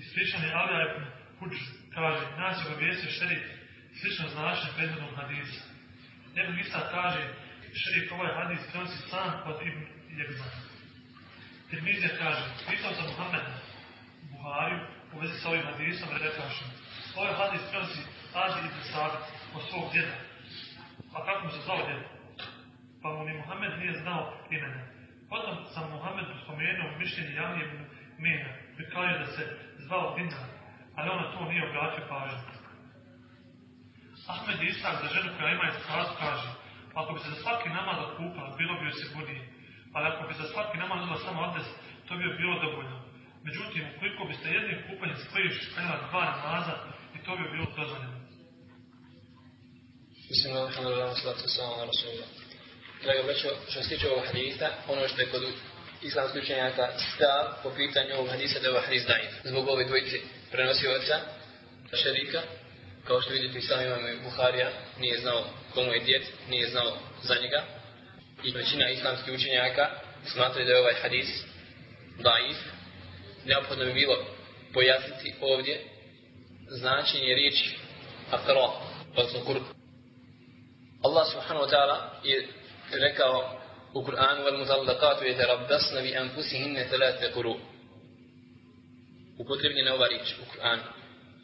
Ispričan je Alija Huđ, kaže, nas je obavijestio šerif slično značenje prethodnog hadisa. Ibn Isa kaže, šerif ovaj hadis prenosi sam od Ibn Jegzana. Tirmizija kaže, pitao sam Muhammeda Buhariju u vezi sa ovim hadisom i rekašem, ovaj hadis prenosi Adi ibn Sada od svog djeda. A kako mu se zvao djeda? Pa mu ni Muhammed nije znao imena. Potom sam Muhammedu spomenuo mišljenje Janije ibn Mena, koji da se zvao Dinar, ali ona to nije obratio pažnju. Ahmed Isak za ženu koja ima iskazu kaže, ako bi se za svaki namaz okupala, bilo bi joj sigurnije. Ali ako bi za svaki namaz uzela samo abdes, to bi joj bilo dovoljno. Međutim, ukoliko biste jednim kupanjem spojiš krenula dva namaza, i to bi bilo dozvoljeno. Bismillah, alhamdulillah, salatu salam, ala rasulullah. Draga braćo, što se tiče ovog hadisa, ono što je kod islamskih učenjaka stav po pitanju ovog hadisa da je ovaj hadis dajiv. Zbog ove dvojice prenosioca, šerika, kao što vidite i sam imam Buharija, nije znao komu je djed, nije znao za njega. I većina islamskih učenjaka smatraju da je ovaj hadis daif. Neophodno bi bilo pojasniti ovdje značenje riječi akra, odnosno kurb. Allah subhanahu wa ta'ala je rekao u mutallaqatu yatarabbasna bi anfusihinna thalatha quru. Upotrebljena ova riječ u Kur'anu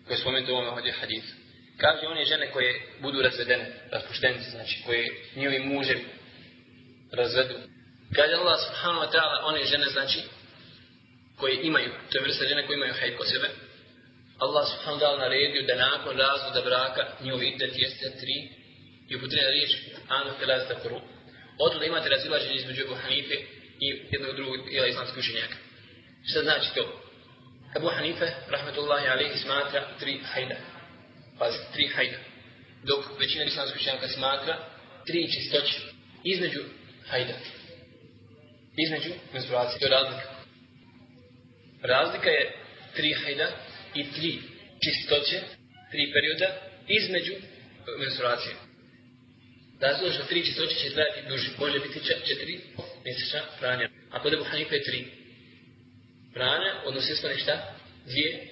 koja je spomenuta u ovom ovdje hadisu. Kaže one žene koje budu razvedene, raspuštenice, znači koje njihovi muževi razvedu. Kaže Allah subhanahu wa ta'ala one žene znači koje imaju, to je vrsta žene koje imaju hajt kod sebe. Allah subhanahu wa ta'ala naredio da nakon razvoda braka njihovi idet jeste tri i upotrebna riječ anu telazda kuru. Odle imate razilaženje između Ebu Hanife i jednog drugog dijela islamskih učenjaka. Šta znači to? Ebu Hanife, rahmetullahi alaihi, smatra tri hajda. Pazi, tri hajda. Dok većina islamskih učenjaka smatra tri čistoće. Između hajda. Između menstruacije. To je razlika. Razlika je tri hajda i tri čistoće, tri perioda između menstruacije. Razlog što tri čistoće će trajati duže. Može biti četiri mjesečna pranja. A kod Ebu Hanife je tri. Pranja, odnosno ispane šta? Dvije.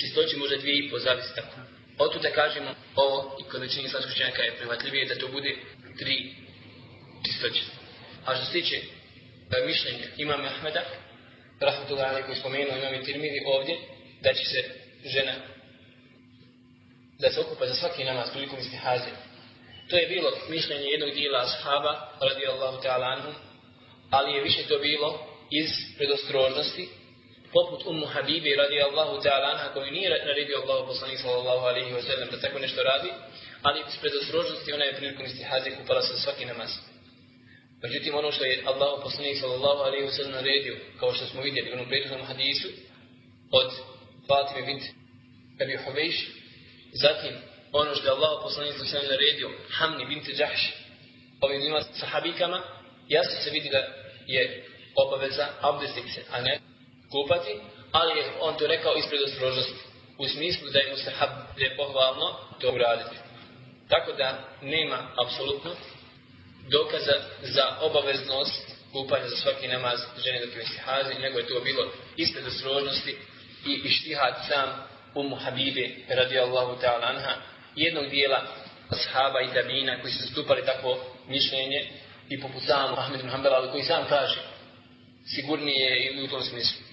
Čistoće može dvije i po, zavisi tako. Otud da kažemo ovo, i kod većini islamskih učenjaka je prihvatljivije da to bude tri čistoće. A što se tiče e, mišljenja imam Ahmeda, rahmatullahi alaihi koji spomenuo imam i tirmidi ovdje, da će se žena da se okupa za svaki namaz prilikom istihaze. To je bilo mišljenje jednog dijela ashaba, radijallahu ta'ala anhum, ali je više to bilo iz predostrožnosti, poput Ummu Habibi radijallahu ta'ala anha, koju nije naredio Allahu poslanik sallallahu alaihi wa sallam da tako nešto radi, ali iz predostrožnosti ona je prilikom istihaze kupala se za svaki namaz. Međutim, ono što je Allah poslanik sallallahu alaihi wa sallam naredio, kao što smo vidjeli u onom prethodnom hadisu, od Fatime bint Abi Hubejš, zatim ono što je Allah poslanik sallam naredio, Hamni bint Đahš, ovim dvima sahabikama, jasno se vidi da je obaveza abdestiti se, a ne kupati, ali je on to rekao ispred ostrožnosti. U smislu da je mustahab, da je pohvalno to uraditi. Tako da nema apsolutno dokaza za obaveznost kupanja za svaki namaz žene dok je istihazi, nego je to bilo ispred ostrožnosti i ištihad sam umu Habibe radijallahu ta'ala anha jednog dijela ashaba i tabina koji su zastupali tako mišljenje i poput samu Ahmed Muhammed koji sam kaže sigurnije je i u tom smislu